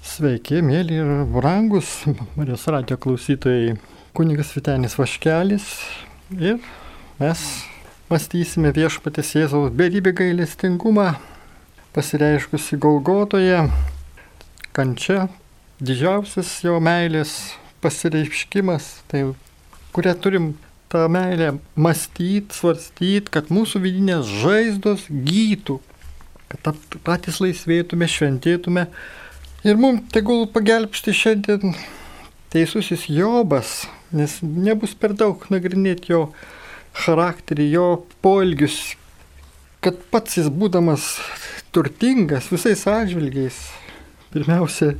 Sveiki, mėly ir brangus Marijos radio klausytojai. Kunigas Vitenis Vaškelis ir mes mąstysime viešpatės Jėzaus beribį gailestingumą, pasireiškusi Golgotoje, kančia, didžiausias jo meilės pasireiškimas, tai kurią turim tą meilę mąstyti, svarstyti, kad mūsų vidinės žaizdos gytų, kad patys laisvėtume, šventėtume. Ir mums tegul pagelbsti šiandien teisusis Jobas, nes nebus per daug nagrinėti jo charakterį, jo poelgius, kad pats jis būdamas turtingas visais atžvilgiais, pirmiausia,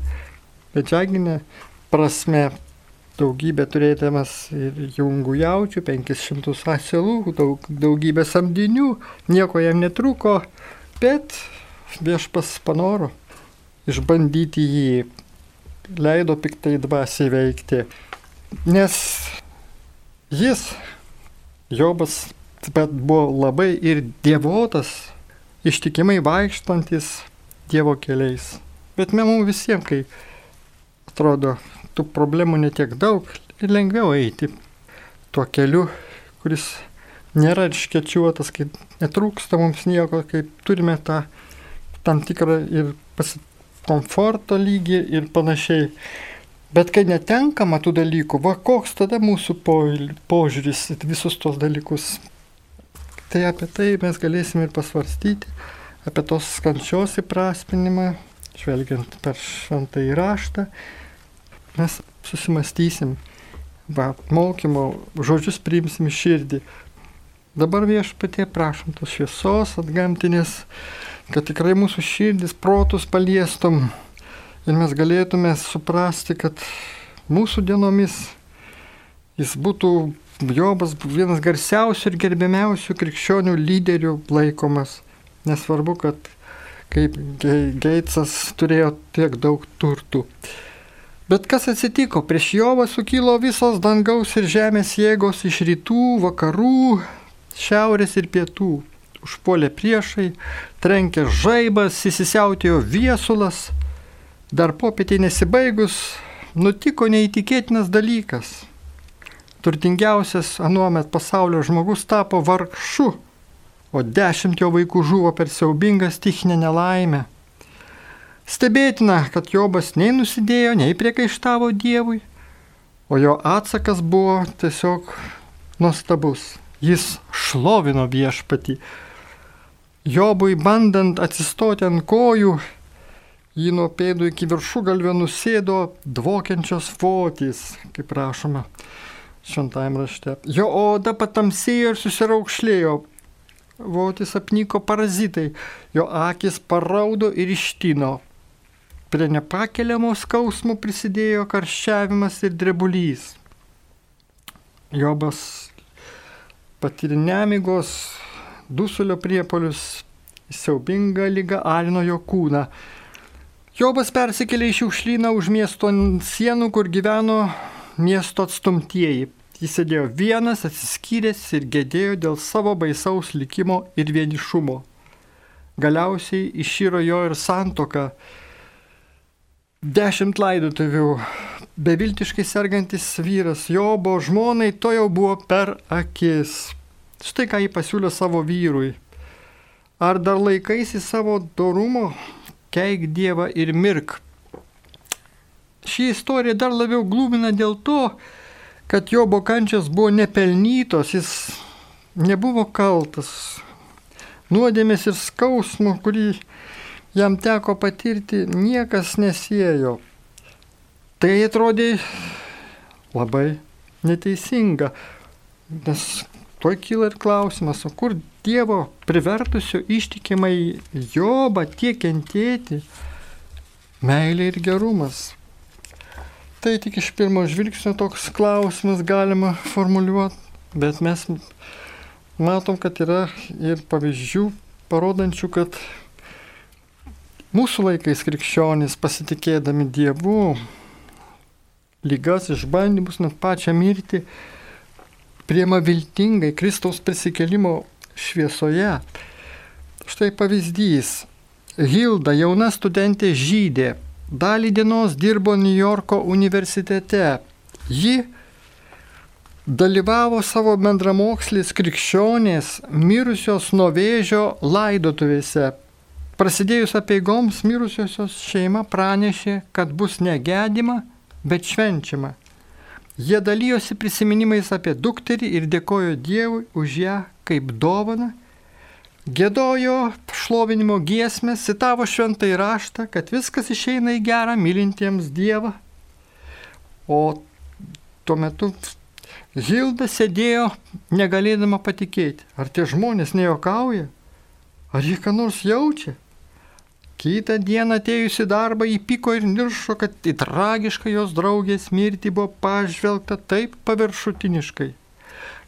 medžiaginė prasme, daugybę turėdamas ir jungų jaučių, 500 asilų, daug, daugybę samdinių, nieko jam netruko, bet viešpas panoro išbandyti jį, leido piktai dvasiai veikti, nes jis, Jobas, bet buvo labai ir dievotas, ištikimai vaikštantis Dievo keliais. Bet mums visiems, kai atrodo, tų problemų netiek daug ir lengviau eiti tuo keliu, kuris nėra iškečiuotas, kai netrūksta mums nieko, kai turime tą tam tikrą ir komforto lygį ir panašiai. Bet kai netenkama tų dalykų, va koks tada mūsų požiūris į visus tos dalykus. Tai apie tai mes galėsime ir pasvarstyti, apie tos kančios įprasminimą, žvelgiant per šventą įraštą mes susimastysim, va, mokymo žodžius priimsim širdį. Dabar viešpatie prašom tos šviesos atgamtinės, kad tikrai mūsų širdis, protus paliestum ir mes galėtume suprasti, kad mūsų dienomis jis būtų Jobas vienas garsiausių ir gerbiamiausių krikščionių lyderių laikomas. Nesvarbu, kad kaip Geitsas turėjo tiek daug turtų. Bet kas atsitiko? Prieš Jovą sukilo visos dangaus ir žemės jėgos iš rytų, vakarų, šiaurės ir pietų. Užpuolė priešai, trenkė žaibas, įsisiautėjo viesulas. Dar popietį nesibaigus, nutiko neįtikėtinas dalykas. Turtingiausias anuomet pasaulio žmogus tapo vargšu, o dešimt jo vaikų žuvo per siaubingą stichinę nelaimę. Stebėtina, kad Jobas nei nusidėjo, nei priekaištavo Dievui, o jo atsakas buvo tiesiog nuostabus. Jis šlovino viešpatį. Jobui bandant atsistoti ant kojų, jį nuo pėdų iki viršų galvio nusėdo dvokiančios votys, kaip rašoma šventajame rašte. Jo oda patamsėjo ir susiraukšlėjo, votis apnyko parazitai, jo akis paraudo ir ištino, Prie nepakeliamo skausmo prisidėjo karščiavimas ir drebulys. Jobas patyrė nemigos, dusulio priepolius, siaubinga lyga alino jo kūną. Jobas persikėlė į šiukšlyną už miesto sienų, kur gyveno miesto atstumtieji. Jis sėdėjo vienas, atsiskyręs ir gedėjo dėl savo baisaus likimo ir vienišumo. Galiausiai išyro jo ir santoka, Dešimt laidotuvių. Beviltiškai sergantis vyras Jobo žmonai to jau buvo per akis. Štai ką jį pasiūlė savo vyrui. Ar dar laikaisi savo dorumo, keik Dievą ir mirk. Ši istorija dar labiau glūmina dėl to, kad Jobo kančias buvo nepelnytos, jis nebuvo kaltas. Nuodėmės ir skausmo, kurį jam teko patirti, niekas nesiejo. Tai atrodė labai neteisinga, nes tuo kyla ir klausimas, o kur Dievo privertusio ištikimai Jobą tiek kentėti meilė ir gerumas. Tai tik iš pirmo žvilgsnio toks klausimas galima formuluoti, bet mes matom, kad yra ir pavyzdžių parodančių, kad Mūsų laikais krikščionys pasitikėdami Dievu, lygas, išbandymus, net pačią mirtį, priema viltingai Kristaus prisikelimo šviesoje. Štai pavyzdys. Hilda, jauna studentė žydė, dalį dienos dirbo New Yorko universitete. Ji dalyvavo savo bendramokslis krikščionės mirusios nuo vėžio laidotuvėse. Prasidėjus apieigoms mirusiosios šeima pranešė, kad bus negedima, bet švenčiama. Jie dalyjosi prisiminimais apie dukterį ir dėkojo Dievui už ją kaip dovaną Gėdojo šlovinimo giesmę, citavo šventai raštą, kad viskas išeina į gerą mylintiems Dievą. O tuo metu Hilda sėdėjo negalėdama patikėti, ar tie žmonės nejokauja, ar jie ką nors jaučia. Kitą dieną atėjusi darbą įpyko ir niršo, kad į tragišką jos draugės mirtį buvo pažvelgta taip paviršutiniškai.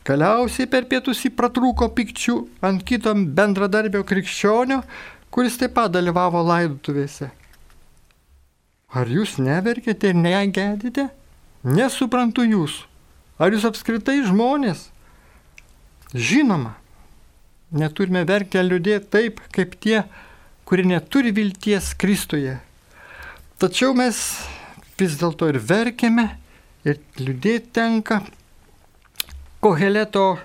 Galiausiai per pietus jį pratrūko pikčių ant kito bendradarbio krikščionio, kuris taip pat dalyvavo laidutuvėse. Ar jūs neverkėte ir negedite? Nesuprantu jūsų. Ar jūs apskritai žmonės? Žinoma, neturime verkti ar liūdėti taip, kaip tie, kurie neturi vilties Kristuje. Tačiau mes vis dėlto ir verkėme, ir liūdėti tenka Koheleto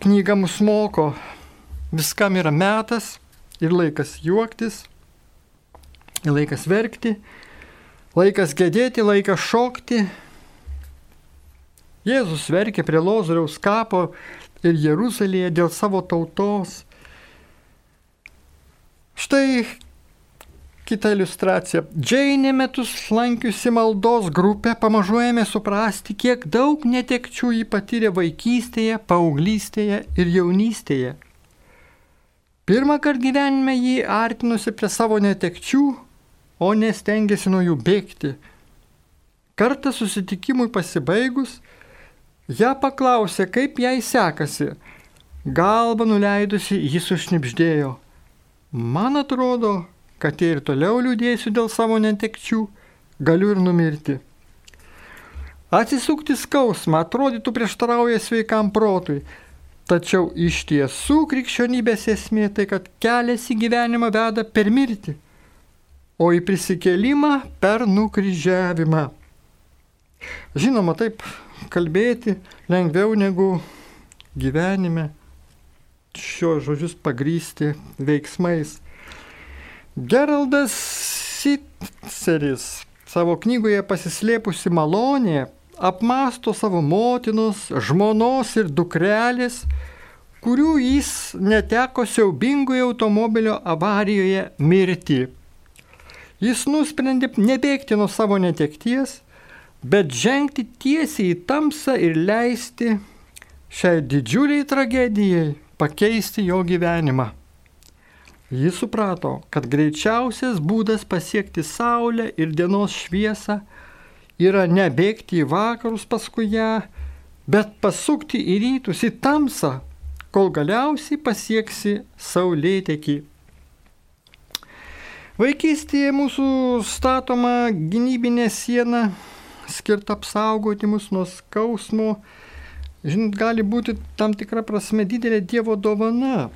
knyga mus moko, viskam yra metas ir laikas juoktis, ir laikas verkti, laikas gedėti, laikas šokti. Jėzus verkė prie Lozoriaus kapo ir Jeruzalėje dėl savo tautos. Štai Kita iliustracija. Džeinė metus lankiusi maldos grupę pamažu ėmė suprasti, kiek daug netekčių jį patyrė vaikystėje, paauglystėje ir jaunystėje. Pirmą kartą gyvenime jį artinusi prie savo netekčių, o nestengėsi nuo jų bėgti. Kartą susitikimui pasibaigus, ją paklausė, kaip jai sekasi. Galva nuleidusi, jis užnipždėjo. Man atrodo, kad jei ir toliau liūdėsiu dėl savo netekčių, galiu ir numirti. Atsisukti skausmą atrodytų prieštarauja sveikam protui, tačiau iš tiesų krikščionybės esmė tai, kad kelias į gyvenimą veda per mirtį, o į prisikėlimą per nukryžiavimą. Žinoma, taip kalbėti lengviau negu gyvenime šios žodžius pagrysti veiksmais. Geraldas Sitseris savo knygoje pasislėpusi malonė apmasto savo motinos, žmonos ir dukrelės, kurių jis neteko siaubingoje automobilio avarijoje mirti. Jis nusprendė nebėgti nuo savo netekties, bet žengti tiesiai į tamsą ir leisti šiai didžiuliai tragedijai pakeisti jo gyvenimą. Jis suprato, kad greičiausias būdas pasiekti Saulę ir dienos šviesą yra nebėgti į vakarus paskui ją, bet pasukti į rytus, į tamsą, kol galiausiai pasieksi Saulėtekį. Vaikystėje mūsų statoma gynybinė siena skirta apsaugoti mus nuo skausmo, žinot, gali būti tam tikra prasme didelė Dievo dovana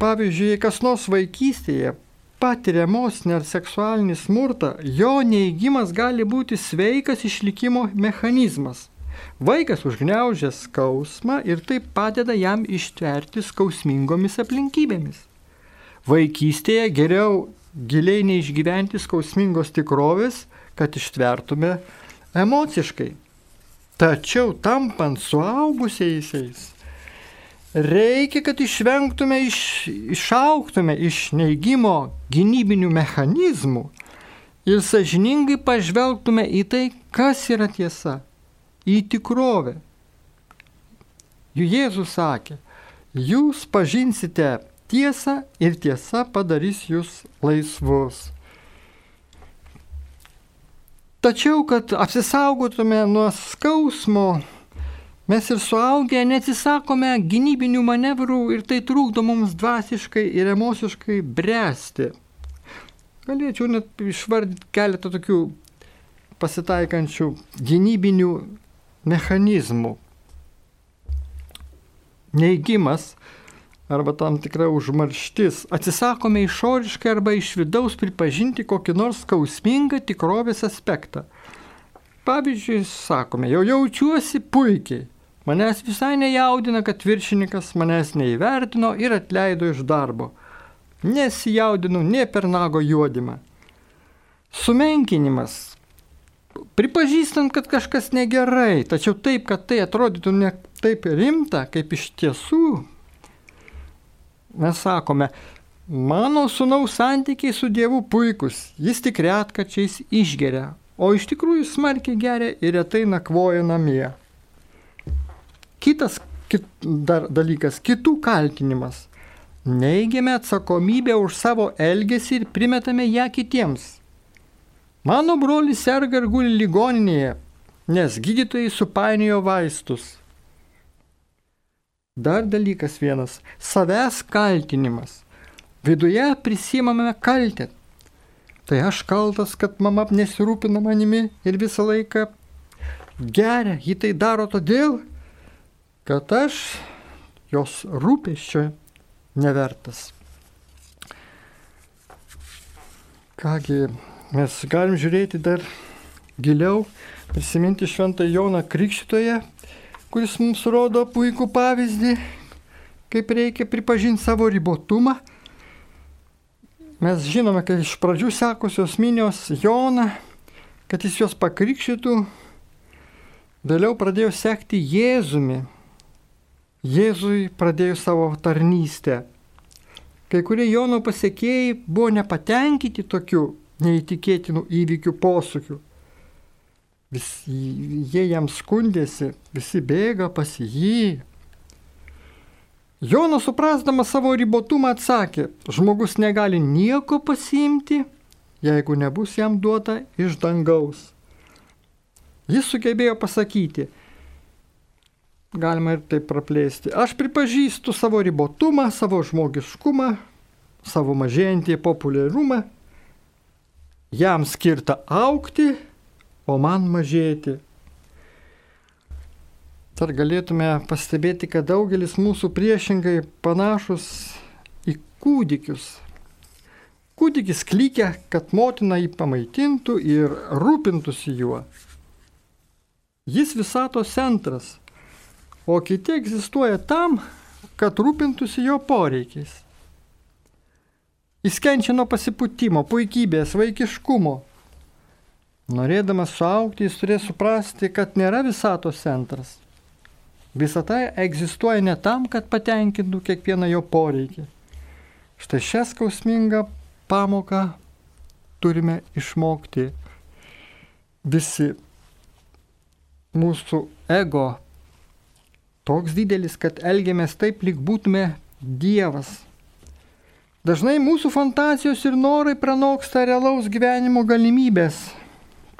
Pavyzdžiui, jei kas nors vaikystėje patiria emocinį ar seksualinį smurtą, jo neįgymas gali būti sveikas išlikimo mechanizmas. Vaikas užgneužia skausmą ir tai padeda jam ištverti skausmingomis aplinkybėmis. Vaikystėje geriau giliai neišgyventi skausmingos tikrovės, kad ištvertume emociškai. Tačiau tampant suaugusiaisiais, Reikia, kad išvengtume, iš, išauktume iš neigimo gynybinių mechanizmų ir sažiningai pažvelgtume į tai, kas yra tiesa, į tikrovę. Jų Jėzus sakė, jūs pažinsite tiesą ir tiesa padarys jūs laisvus. Tačiau, kad apsisaugotume nuo skausmo, Mes ir suaugę neatsisakome gynybinių manevrų ir tai trukdo mums dvasiškai ir emociškai bręsti. Galėčiau net išvardyti keletą tokių pasitaikančių gynybinių mechanizmų. Neigimas arba tam tikra užmarštis. Atsisakome išoriškai arba iš vidaus pripažinti kokį nors skausmingą tikrovės aspektą. Pavyzdžiui, sakome, jau jaučiuosi puikiai. Manęs visai nejaudina, kad viršininkas manęs neįvertino ir atleido iš darbo. Nesijaudinu ne per nago juodimą. Sumenkinimas. Pripažįstant, kad kažkas negerai, tačiau taip, kad tai atrodytų ne taip rimta, kaip iš tiesų mes sakome, mano sunaus santykiai su Dievu puikus, jis tik retkačiais išgeria, o iš tikrųjų smarkiai geria ir retai nakvoja namie. Kitas kit, dar dalykas - kitų kaltinimas. Neigiame atsakomybę už savo elgesį ir primetame ją kitiems. Mano brolis serga ir guli ligoninėje, nes gydytojai supainiojo vaistus. Dar dalykas vienas - savęs kaltinimas. Viduje prisimame kaltę. Tai aš kaltas, kad mama nesirūpina manimi ir visą laiką geria. Ji tai daro todėl, kad aš jos rūpeščio nevertas. Kągi, mes galim žiūrėti dar giliau, prisiminti šventą Joną Krikščitoje, kuris mums rodo puikų pavyzdį, kaip reikia pripažinti savo ribotumą. Mes žinome, kad iš pradžių sekusios minios Joną, kad jis juos pakrikštytų, vėliau pradėjo sekti Jėzumi. Jėzui pradėjo savo tarnystę. Kai kurie Jono pasiekėjai buvo nepatenkinti tokiu neįtikėtinų įvykių posūkių. Visi, jie jam skundėsi, visi bėga pas jį. Jonas suprasdamas savo ribotumą atsakė, žmogus negali nieko pasiimti, jeigu nebus jam duota iš dangaus. Jis sugebėjo pasakyti, galima ir taip praplėsti, aš pripažįstu savo ribotumą, savo žmogiškumą, savo mažėjantį populiarumą, jam skirta aukti o man mažėti. Dar galėtume pastebėti, kad daugelis mūsų priešingai panašus į kūdikius. Kūdikis klykia, kad motina jį pamaitintų ir rūpintųsi juo. Jis visato centras, o kiti egzistuoja tam, kad rūpintųsi jo poreikiais. Jis kenčia nuo pasipūtimo, puikybės, vaikiškumo, Norėdamas suaukti, jis turės suprasti, kad nėra visatos centras. Visata egzistuoja ne tam, kad patenkintų kiekvieną jo poreikį. Štai šią skausmingą pamoką turime išmokti visi. Mūsų ego toks didelis, kad elgiamės taip, lyg būtume Dievas. Dažnai mūsų fantazijos ir norai pranoksta realaus gyvenimo galimybės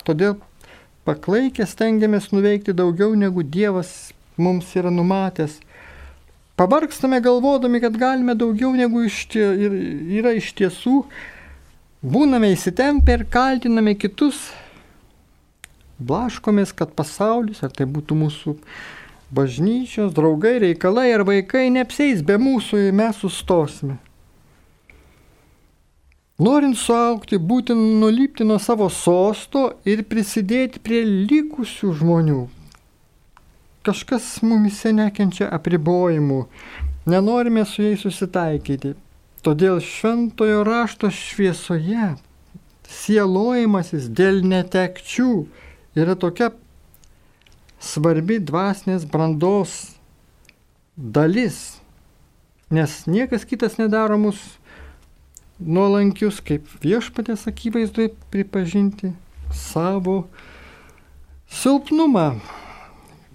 Todėl paklaikę stengiamės nuveikti daugiau negu Dievas mums yra numatęs. Pavargstame galvodami, kad galime daugiau negu iš tie, yra iš tiesų. Būname įsitempę ir kaltiname kitus. Blaškomės, kad pasaulis, ar tai būtų mūsų bažnyčios, draugai, reikalai ar vaikai, neapseis be mūsų ir mes sustosime. Norint suaukti, būtina nulypti nuo savo sosto ir prisidėti prie likusių žmonių. Kažkas mumise nekenčia apribojimų, nenorime su jais susitaikyti. Todėl šventojo rašto šviesoje sielojimasis dėl netekčių yra tokia svarbi dvasinės brandos dalis, nes niekas kitas nedaro mūsų nuolankius, kaip viešpatės akivaizdui pripažinti savo silpnumą,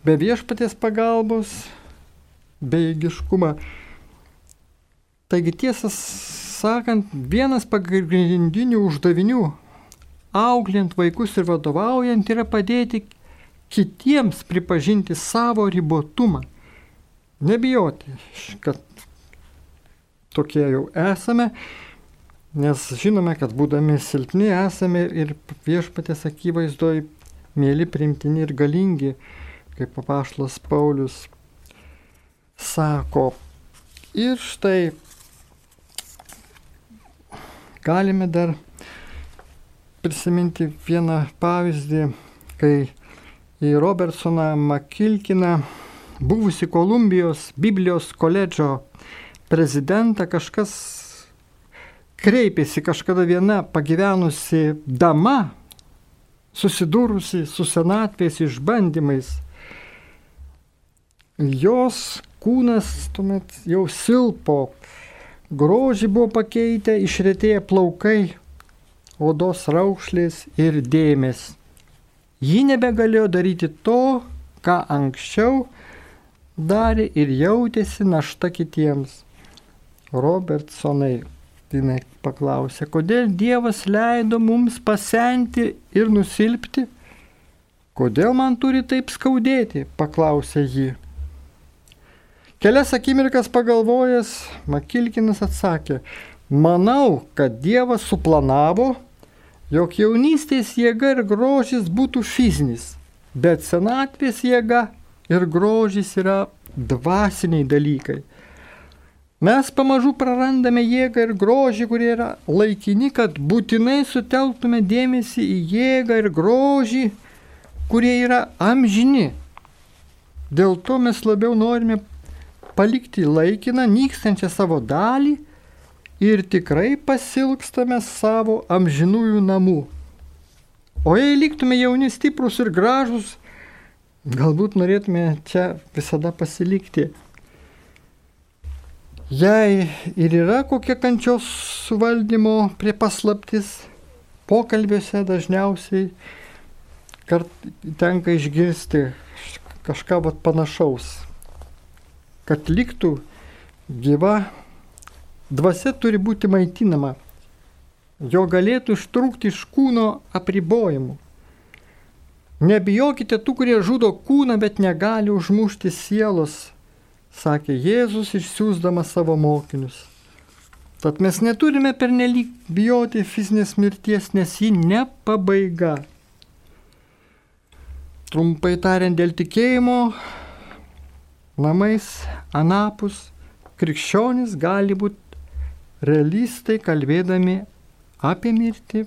be viešpatės pagalbos, bejėgiškumą. Taigi tiesą sakant, vienas pagrindinių uždavinių, auklint vaikus ir vadovaujant, yra padėti kitiems pripažinti savo ribotumą. Nebijoti, kad tokie jau esame Nes žinome, kad būdami silpni esame ir viešpatės akivaizdoj mėly, primtini ir galingi, kaip papaštas Paulius sako. Ir štai galime dar prisiminti vieną pavyzdį, kai į Robertsoną Makilkiną, buvusi Kolumbijos Biblijos koledžo prezidentą, kažkas kreipėsi kažkada viena pagyvenusi dama, susidūrusi su senatvės išbandymais. Jos kūnas tuomet jau silpo, grožį buvo pakeitę, išretėję plaukai, odos raukšlės ir dėmes. Ji nebegalėjo daryti to, ką anksčiau darė ir jautėsi našta kitiems. Robertsonai jinai paklausė, kodėl Dievas leido mums pasenti ir nusilpti? Kodėl man turi taip skaudėti? paklausė ji. Kelias akimirkas pagalvojęs, Makilkinas atsakė, manau, kad Dievas suplanavo, jog jaunystės jėga ir grožis būtų fizinis, bet senatvės jėga ir grožis yra dvasiniai dalykai. Mes pamažu prarandame jėgą ir grožį, kurie yra laikini, kad būtinai sutelktume dėmesį į jėgą ir grožį, kurie yra amžini. Dėl to mes labiau norime palikti laikiną, nykstančią savo dalį ir tikrai pasilgstame savo amžinųjų namų. O jei liktume jauni, stiprus ir gražus, galbūt norėtume čia visada pasilikti. Jei ir yra kokia kančios suvaldymo prie paslaptis, pokalbiuose dažniausiai kart tenka išgirsti kažką vat, panašaus, kad liktų gyva dvasia turi būti maitinama, jo galėtų ištrūkti iš kūno apribojimų. Nebijokite tų, kurie žudo kūną, bet negali užmušti sielos sakė Jėzus išsiųsdamas savo mokinius. Tad mes neturime pernelyg bijoti fizinės mirties, nes ji ne pabaiga. Trumpai tariant, dėl tikėjimo namais anapus krikščionis gali būti realistai kalbėdami apie mirtį,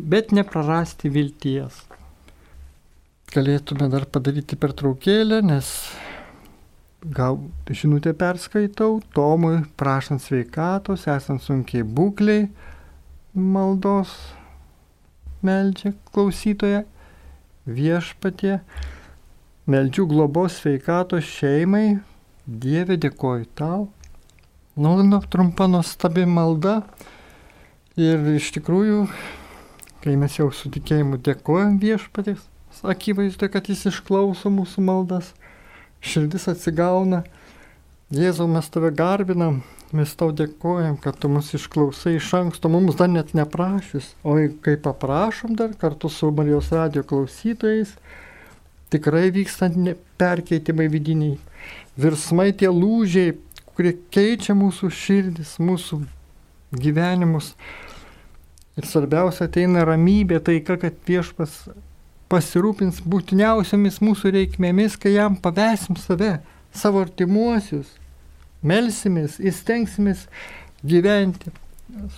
bet neprarasti vilties. Galėtume dar padaryti pertraukėlę, nes gal žinutę perskaitau, Tomui prašant sveikatos, esant sunkiai būkliai, maldos meldžia klausytoje, viešpatie, meldžiu globos sveikatos šeimai, Dieve dėkoju tau. Nu, nu, trumpa nuostabi malda. Ir iš tikrųjų, kai mes jau su tikėjimu dėkojam viešpatės, akivaizdu, kad jis išklauso mūsų maldas širdis atsigauna. Jėzau, mes tave garbinam, mes tau dėkojam, kad tu mus išklausai iš anksto, mums dar net neprašys, o kai paprašom dar kartu su Marijos radio klausytojais, tikrai vyksta perkeitimai vidiniai, virsmai tie lūžiai, kurie keičia mūsų širdis, mūsų gyvenimus. Ir svarbiausia ateina ramybė, taika, kad viešpas pasirūpins būtiniausiamis mūsų reikmėmis, kai jam pavesim save, savo artimuosius, melsimės, įstengsimės gyventi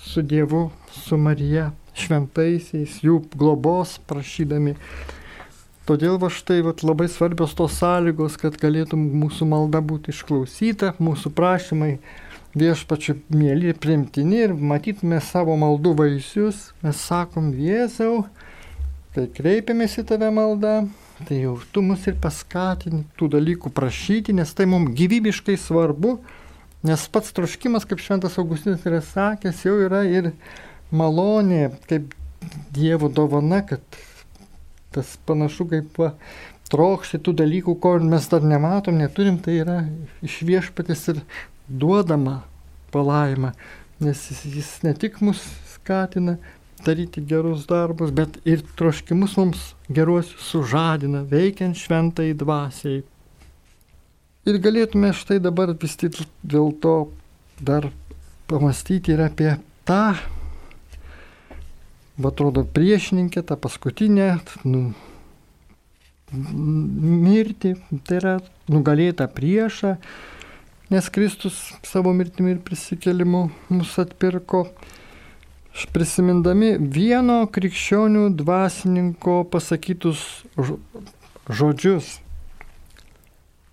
su Dievu, su Marija, šventaisiais, jų globos prašydami. Todėl va štai va, labai svarbios tos sąlygos, kad galėtų mūsų malda būti išklausyta, mūsų prašymai viešpačiu mėly primtini ir matytume savo maldų vaisius. Mes sakom, Jėzau, kai kreipiamės į tave maldą, tai jau tu mus ir paskatini tų dalykų prašyti, nes tai mums gyvybiškai svarbu, nes pats troškimas, kaip Šventas Augustinas yra sakęs, jau yra ir malonė, kaip Dievo dovana, kad tas panašu kaip va, trokšti tų dalykų, ko mes dar nematom, neturim, tai yra iš viešpatės ir duodama palaima, nes jis ne tik mus skatina, daryti gerus darbus, bet ir troškimus mums geruosius sužadina, veikiant šventai dvasiai. Ir galėtume štai dabar vis tik dėl to dar pamastyti ir apie tą, va atrodo, priešininkę, tą paskutinę nu, mirtį, tai yra nugalėtą priešą, nes Kristus savo mirtimi ir prisikelimu mus atpirko. Prisimindami vieno krikščionių dvasininko pasakytus žodžius.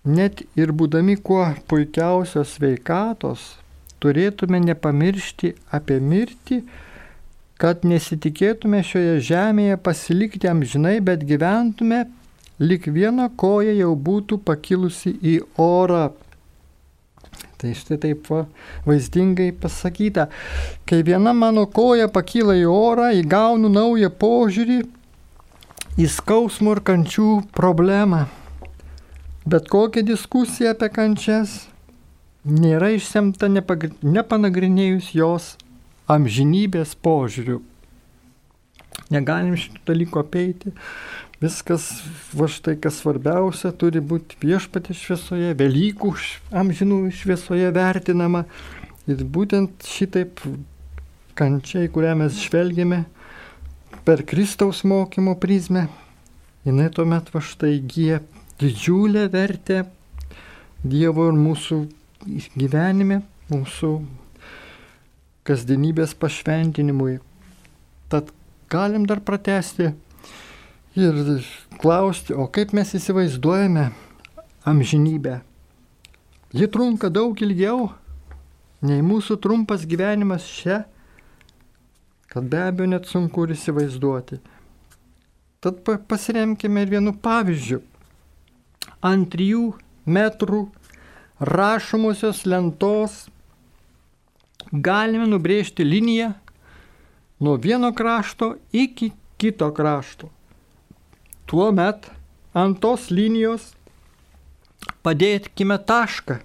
Net ir būdami kuo puikiausios veikatos, turėtume nepamiršti apie mirtį, kad nesitikėtume šioje žemėje pasilikti amžinai, bet gyventume lik viena koja jau būtų pakilusi į orą. Tai štai taip va, vaizdingai pasakyta. Kai viena mano koja pakyla į orą, įgaunu naują požiūrį į skausmų ir kančių problemą. Bet kokia diskusija apie kančias nėra išsemta nepanagrinėjus jos amžinybės požiūrių. Negalim šitų dalykų apeiti. Viskas, va štai kas svarbiausia, turi būti viešpatė šviesoje, Velykų amžinų šviesoje vertinama. Ir būtent šitaip kančiai, kurią mes žvelgiame per Kristaus mokymo prizmę, jinai tuomet va štai įgyja didžiulę vertę Dievo ir mūsų gyvenime, mūsų kasdienybės pašventinimui. Tad galim dar pratesti ir klausti, o kaip mes įsivaizduojame amžinybę. Ji trunka daug ilgiau nei mūsų trumpas gyvenimas čia, kad be abejo net sunku ir įsivaizduoti. Tad pasiremkime ir vienu pavyzdžiu. Ant trijų metrų rašomosios lentos galime nubrėžti liniją nuo vieno krašto iki kito krašto. Tuomet ant tos linijos padėkime tašką.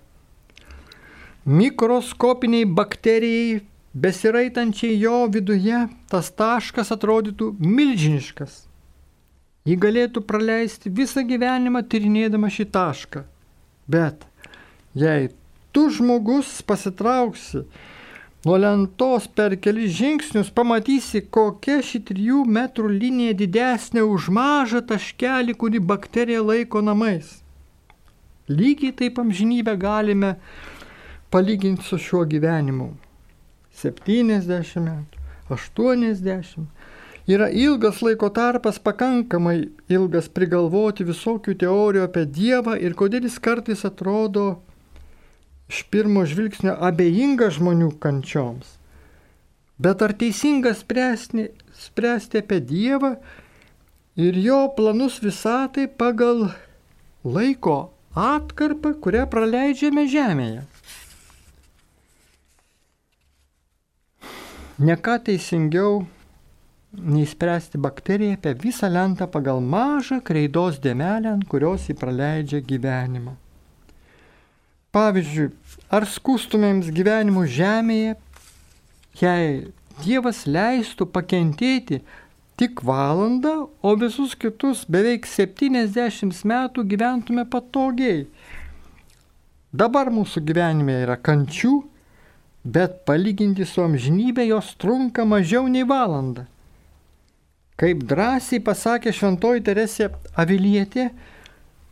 Mikroskopiniai bakterijai besiraitančiai jo viduje tas taškas atrodytų milžiniškas. Ji galėtų praleisti visą gyvenimą tyrinėdama šį tašką. Bet jei tu žmogus pasitrauksi Nuo lentos per kelis žingsnius pamatysi, kokia ši trijų metrų linija didesnė už mažą taškelį, kurį bakterija laiko namais. Lygiai taip amžinybę galime palyginti su šiuo gyvenimu. 70 metų, 80. Yra ilgas laiko tarpas, pakankamai ilgas prigalvoti visokių teorijų apie Dievą ir kodėl jis kartais atrodo iš pirmo žvilgsnio abejinga žmonių kančioms. Bet ar teisinga spręsti, spręsti apie Dievą ir jo planus visatai pagal laiko atkarpą, kurią praleidžiame Žemėje? Neką teisingiau nei spręsti bakteriją apie visą lentą pagal mažą kreidos dėmelę, ant kurios jį praleidžia gyvenimą. Pavyzdžiui, ar skustumėms gyvenimu žemėje, jei Dievas leistų pakentėti tik valandą, o visus kitus beveik 70 metų gyventume patogiai. Dabar mūsų gyvenime yra kančių, bet palyginti su amžinybė jos trunka mažiau nei valandą. Kaip drąsiai pasakė šventoji Teresė Avilietė,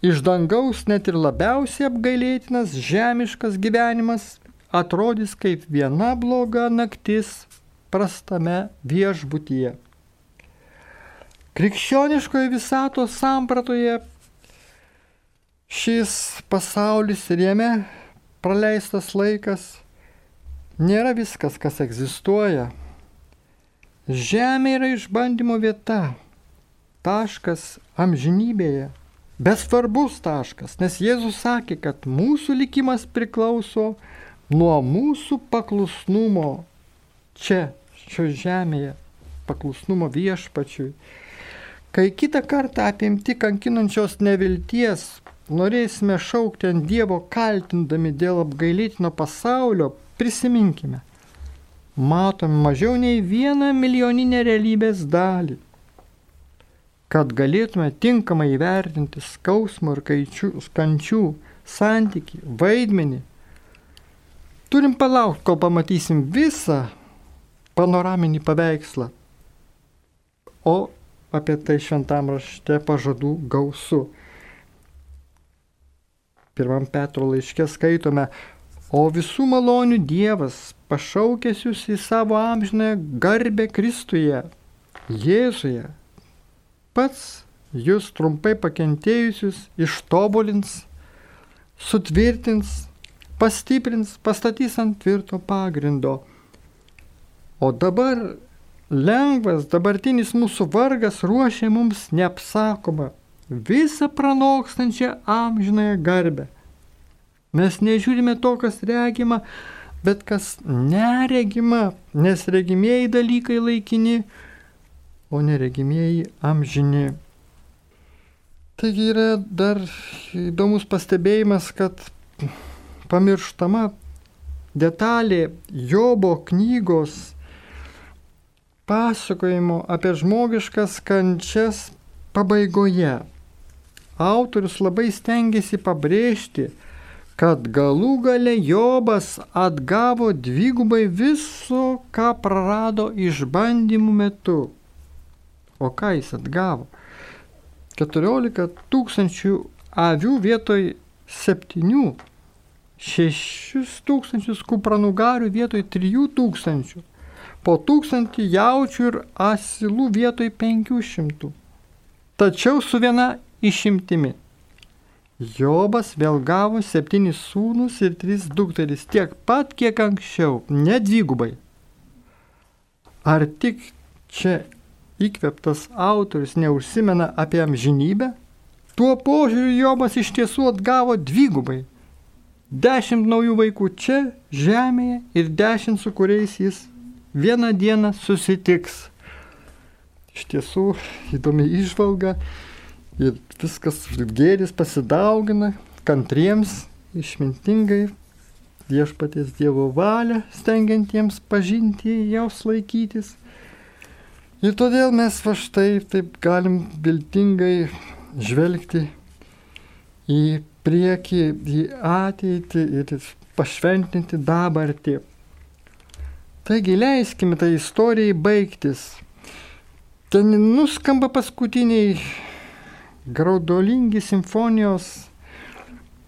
Iš dangaus net ir labiausiai apgailėtinas žemiškas gyvenimas atrodys kaip viena bloga naktis prastame viešbutyje. Krikščioniškoje visatos sampratoje šis pasaulis ir jame praleistas laikas nėra viskas, kas egzistuoja. Žemė yra išbandymo vieta, taškas amžinybėje bet svarbus taškas, nes Jėzus sakė, kad mūsų likimas priklauso nuo mūsų paklusnumo čia, šio žemėje, paklusnumo viešpačiui. Kai kitą kartą apimti kankinančios nevilties norėsime šaukti ant Dievo kaltindami dėl apgailėtino pasaulio, prisiminkime, matome mažiau nei vieną milijoninę realybės dalį kad galėtume tinkamai įvertinti skausmo ir kaičių, kančių santyki, vaidmenį, turim palaukti, kol pamatysim visą panoraminį paveikslą. O apie tai šventam rašte pažadų gausu. Pirmam Petro laiške skaitome, O visų malonių Dievas, pašaukęs jūs į savo amžinąją garbę Kristuje, Jėzuje, pats jūs trumpai pakentėjusius ištobulins, sutvirtins, pastiprins, pastatys ant tvirto pagrindo. O dabar lengvas dabartinis mūsų vargas ruošia mums neapsakomą, visą pranokstančią amžinąją garbę. Mes nežiūrime to, kas regima, bet kas neregima, nes regimieji dalykai laikini, o neregimieji amžini. Taigi yra dar įdomus pastebėjimas, kad pamirštama detalė Jobo knygos pasakojimo apie žmogiškas kančias pabaigoje. Autorius labai stengiasi pabrėžti, kad galų gale Jobas atgavo dvigubai viso, ką prarado išbandymų metu. O ką jis atgavo? 14 tūkstančių avių vietoj 7, 6 tūkstančius kupranugarių vietoj 3 tūkstančių, po tūkstantį jaučių ir asilų vietoj 500. Tačiau su viena išimtimi Jobas vėl gavo septynis sūnus ir tris dukteris, tiek pat, kiek anksčiau, ne dvigubai. Ar tik čia įkveptas autorius neužsimena apie amžinybę? Tuo požiūriu Jobas iš tiesų atgavo dvigubai. Dešimt naujų vaikų čia, žemėje ir dešimt su kuriais jis vieną dieną susitiks. Iš tiesų įdomi išvalga ir viskas gėris pasidaugina, kantriems, išmintingai, viešpaties Dievo valią, stengiantiems pažinti, jos laikytis. Ir todėl mes va štai taip galim viltingai žvelgti į priekį, į ateitį ir pašventinti dabartį. Taigi leiskime tai istorijai baigtis. Ten nuskamba paskutiniai graudolingi simfonijos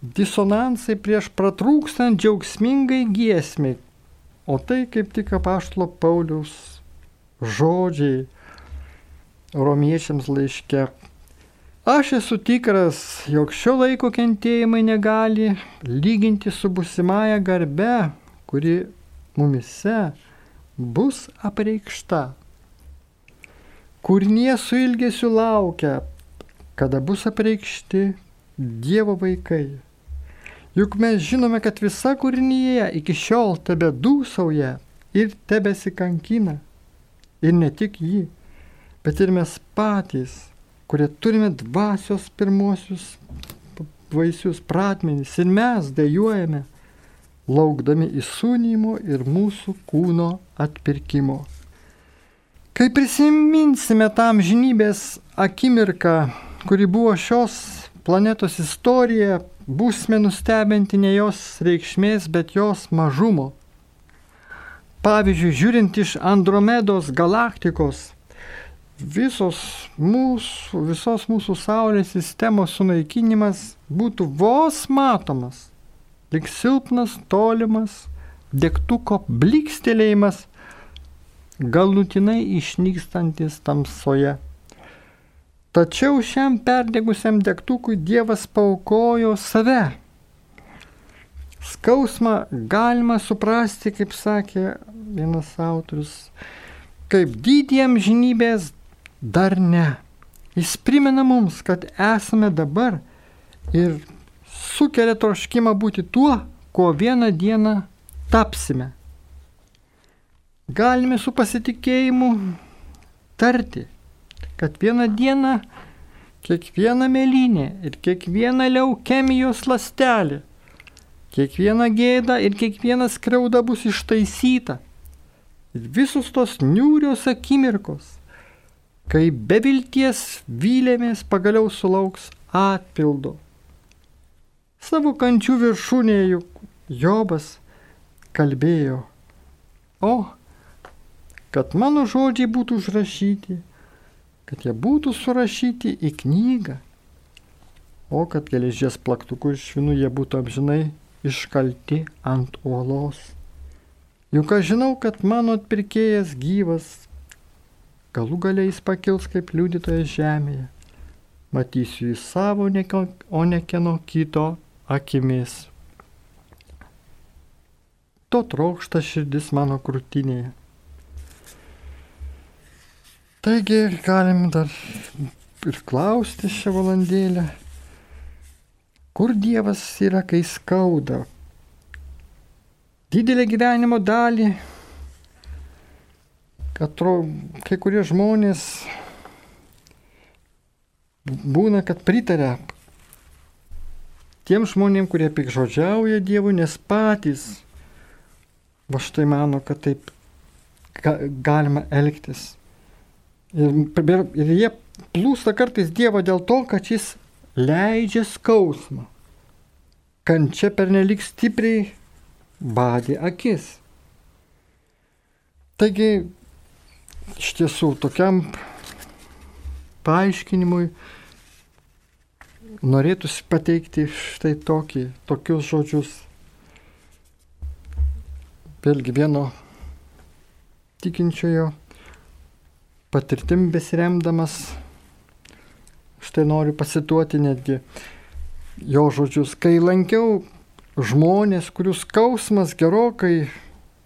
disonansai prieš pratrūkstant džiaugsmingai giesmiai. O tai kaip tik apaštalo Pauliaus žodžiai romiečiams laiške. Aš esu tikras, jog šio laiko kentėjimai negali lyginti su busimąją garbe, kuri mumise bus apreikšta. Kūrinė su ilgesiu laukia kada bus apreikšti Dievo vaikai. Juk mes žinome, kad visa kūrinyje iki šiol tebe dūsauja ir tebesikankina. Ir ne tik jį, bet ir mes patys, kurie turime dvasios pirmosius vaisius pratmenys ir mes dėjuojame, laukdami įsūnymo ir mūsų kūno atpirkimo. Kai prisiminsime tam žinybės akimirką, kuri buvo šios planetos istorija, būsime nustebinti ne jos reikšmės, bet jos mažumo. Pavyzdžiui, žiūrint iš Andromedos galaktikos, visos mūsų, visos mūsų Saulės sistemos sunaikinimas būtų vos matomas, lik silpnas, tolimas, degtuko blikstelėjimas, galutinai išnykstantis tamsoje. Tačiau šiam perdegusiam degtukui Dievas paukojo save. Skausmą galima suprasti, kaip sakė vienas autorius, kaip didiem žinybės dar ne. Jis primena mums, kad esame dabar ir sukelia troškimą būti tuo, ko vieną dieną tapsime. Galime su pasitikėjimu tarti, kad vieną dieną kiekviena mėlynė ir kiekviena leukemijos lastelė, kiekviena gėda ir kiekviena skriauda bus ištaisyta. Ir visos tos niūrios akimirkos, kai be vilties vylėmės pagaliau sulauks atpildo. Savo kančių viršūnėje Jobas kalbėjo, o, kad mano žodžiai būtų užrašyti kad jie būtų surašyti į knygą, o kad geležies plaktukų ir švinų jie būtų amžinai iškalti ant uolos. Juk aš žinau, kad mano atpirkėjas gyvas, galų galiai jis pakils kaip liudytojas žemėje. Matysiu jį savo, o ne kieno kito akimis. To trokšta širdis mano krūtinėje. Taigi galim dar ir klausti šią valandėlę, kur Dievas yra, kai skauda. Didelę gyvenimo dalį, kad kai kurie žmonės būna, kad pritarė tiem žmonėm, kurie pikžodžiauja Dievui, nes patys va štai mano, kad taip ga, galima elgtis. Ir, ir jie plūsta kartais Dievo dėl to, kad jis leidžia skausmą. Kančia pernelik stipriai badė akis. Taigi, iš tiesų, tokiam paaiškinimui norėtųsi pateikti štai tokį, tokius žodžius. Vėlgi vieno tikinčiojo patirtim besiremdamas, štai noriu pasituoti netgi jo žodžius, kai lankiau žmonės, kurių skausmas gerokai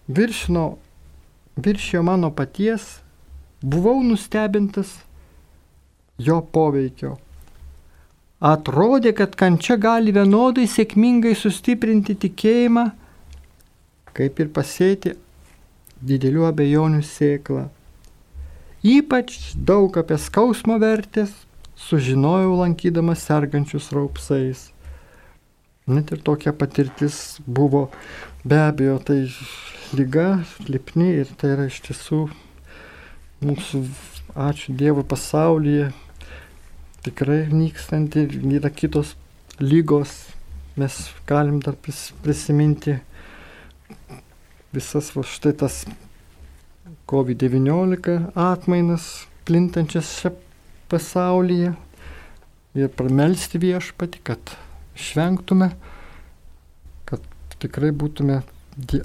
viršino, viršijo mano paties, buvau nustebintas jo poveikio. Atrodė, kad kančia gali vienodai sėkmingai sustiprinti tikėjimą, kaip ir pasėti didelių abejonių sėklą. Ypač daug apie skausmo vertės sužinojau lankydamas sergančius raupsais. Net ir tokia patirtis buvo, be abejo, tai lyga, lipni ir tai yra iš tiesų mūsų, ačiū Dievui, pasaulyje tikrai nykstanti ir yra kitos lygos. Mes galim dar prisiminti visas va, štai tas COVID-19 atmainas plintančias čia pasaulyje ir pramelsti viešpati, kad išvengtume, kad tikrai būtume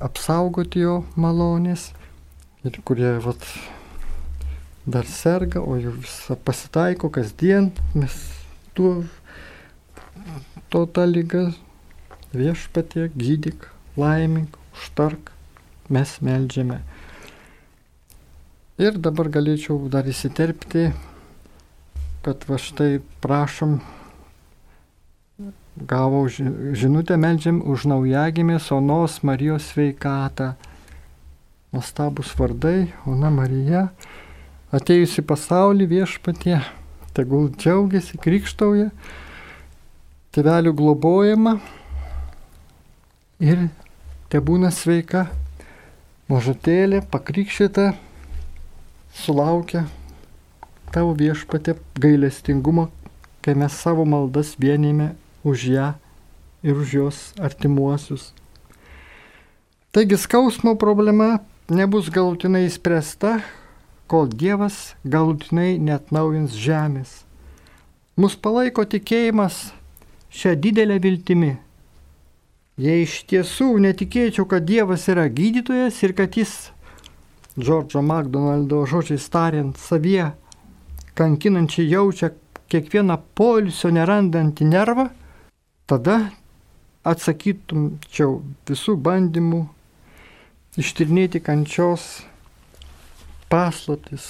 apsaugoti jo malonės ir kurie vat, dar serga, o jau visą pasitaiko kasdien, mes tuo, to tą lygą viešpatie gydyk, laimink, užtark, mes melžiame. Ir dabar galėčiau dar įsiterpti, kad va štai prašom, gavau žinutę, melžiam už naujagimės Onos Marijos sveikatą. Nuostabus vardai, Ona Marija, atėjusi pasaulį viešpatie, tegul džiaugiasi, krikštauja, tevelių globojama ir te būna sveika, mažutėlė, pakrikščita sulaukia tavo viešpatė gailestingumo, kai mes savo maldas vienime už ją ir už jos artimuosius. Taigi skausmo problema nebus galutinai įspręsta, kol Dievas galutinai net naujins žemės. Mus palaiko tikėjimas šią didelę viltimį. Jei iš tiesų netikėčiau, kad Dievas yra gydytojas ir kad Jis Džordžo McDonaldo žodžiais tariant, savie kankinančiai jaučia kiekvieną poilsio nerandantį nervą, tada atsakytumčiau visų bandymų ištirnėti kančios paslaptis.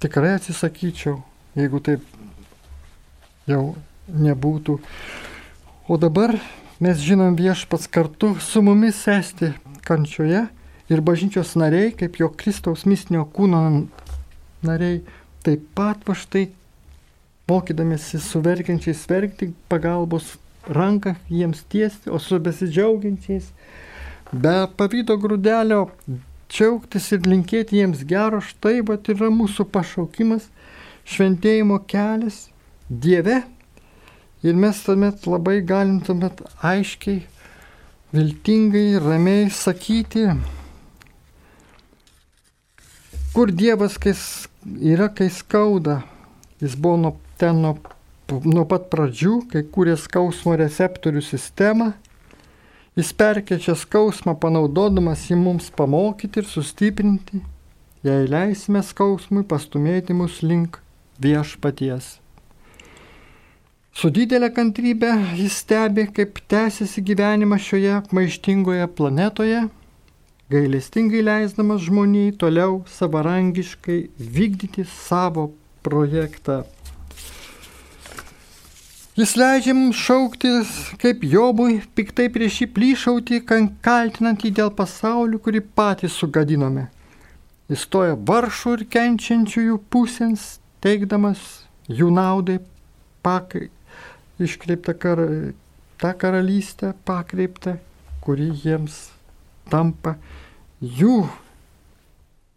Tikrai atsisakyčiau, jeigu taip jau nebūtų. O dabar mes žinom viešpats kartu su mumis esti kančioje ir bažnyčios nariai, kaip jo Kristaus mistinio kūno nariai, taip pat va štai mokydamėsi su verkiančiais verkti, pagalbos ranką jiems tiesti, o su besidžiaugiančiais, be pavydo grūdelio džiaugtis ir linkėti jiems gero, štai va yra mūsų pašaukimas, šventėjimo kelias Dieve. Ir mes tuomet labai galim tuomet aiškiai, viltingai, ramiai sakyti, Kur Dievas kai yra, kai skauda, jis buvo nuo ten nuo, nuo pat pradžių, kai kūrė skausmo receptorių sistemą. Jis perkečia skausmą, panaudodamas jį mums pamokyti ir sustiprinti, jei leisime skausmui pastumėti mus link viešpaties. Su didelė kantrybė jis stebi, kaip tęsiasi gyvenimas šioje maištingoje planetoje, gailestingai leisdamas žmoniai toliau savarankiškai vykdyti savo projektą. Jis leidžia mums šauktis, kaip Jobui, piktai prieš jį plyšauti, kaltinant jį dėl pasaulio, kurį patys sugadinome. Jis stoja varšų ir kenčiančiųjų pusėns, teikdamas jų naudai pakai iškreiptą kar, tą karalystę pakreiptą, kuri jiems tampa jų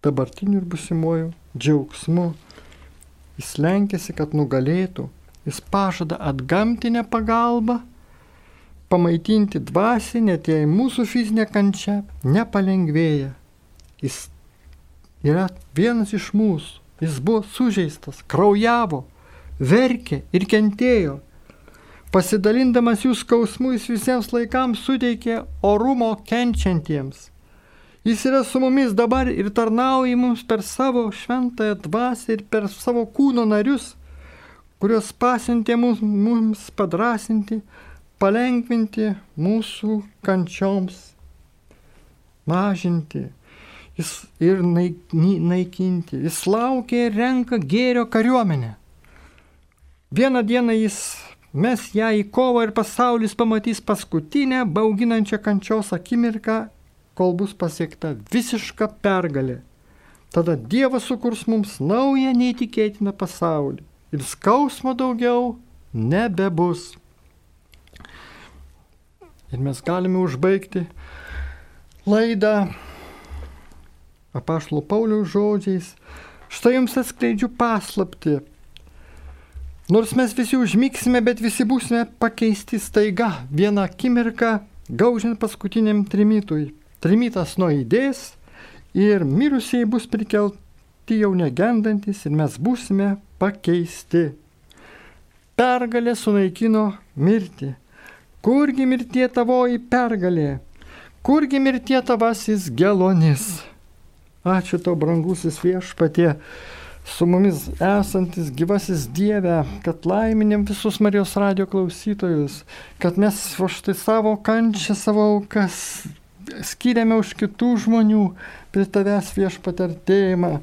dabartiniu ir busimuoju džiaugsmu. Jis lenkėsi, kad nugalėtų, jis pažada atgamtinę pagalbą, pamaitinti dvasį, net jei mūsų fizinė kančia nepalengvėja. Jis yra vienas iš mūsų, jis buvo sužeistas, kraujavo, verkė ir kentėjo Pasidalindamas jų skausmų jis visiems laikams suteikė orumo kenčiantiems. Jis yra su mumis dabar ir tarnauja mums per savo šventąją dvasę ir per savo kūno narius, kuriuos pasintė mums, mums padrasinti, palengvinti mūsų kančioms, mažinti jis ir naikinti. Jis laukia ir renka gėrio kariuomenę. Vieną dieną jis mes ją į kovą ir pasaulis pamatys paskutinę bauginančią kančios akimirką, kol bus pasiekta visiška pergalė. Tada Dievas sukurs mums naują neįtikėtiną pasaulį ir skausmo daugiau nebebus. Ir mes galime užbaigti laidą apašlo Pauliaus žodžiais. Štai jums atskleidžiu paslapti, Nors mes visi užmiksime, bet visi būsime pakeisti staiga vieną akimirką, gaužiant paskutiniam trimitui. Trimitas nuėdės ir mirusieji bus prikelti jau negendantis ir mes būsime pakeisti. Pergalė sunaikino mirtį. Kurgi mirtie tavoji pergalė? Kurgi mirtie tavasis gelonis? Ačiū tau, brangusis viešpatie su mumis esantis gyvasis Dieve, kad laiminėm visus Marijos radio klausytojus, kad mes už tai savo kančią, savo aukas skiriame už kitų žmonių prie tavęs viešpatartėjimą.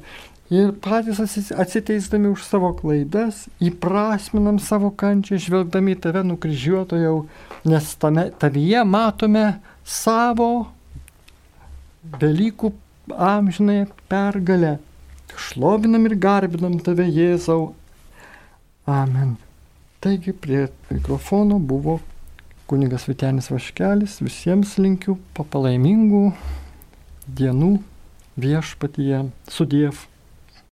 Ir patys atsiteisdami už savo klaidas, įprasminam savo kančią, žvelgdami tave nukryžiuotojau, nes tame, tavyje matome savo dalykų amžinai pergalę. Šlovinam ir garbinam tave, Jėzau. Amen. Taigi prie mikrofono buvo kunigas Vitenis Vaškelis. Visiems linkiu papalaimingų dienų viešpatyje. Sudiev.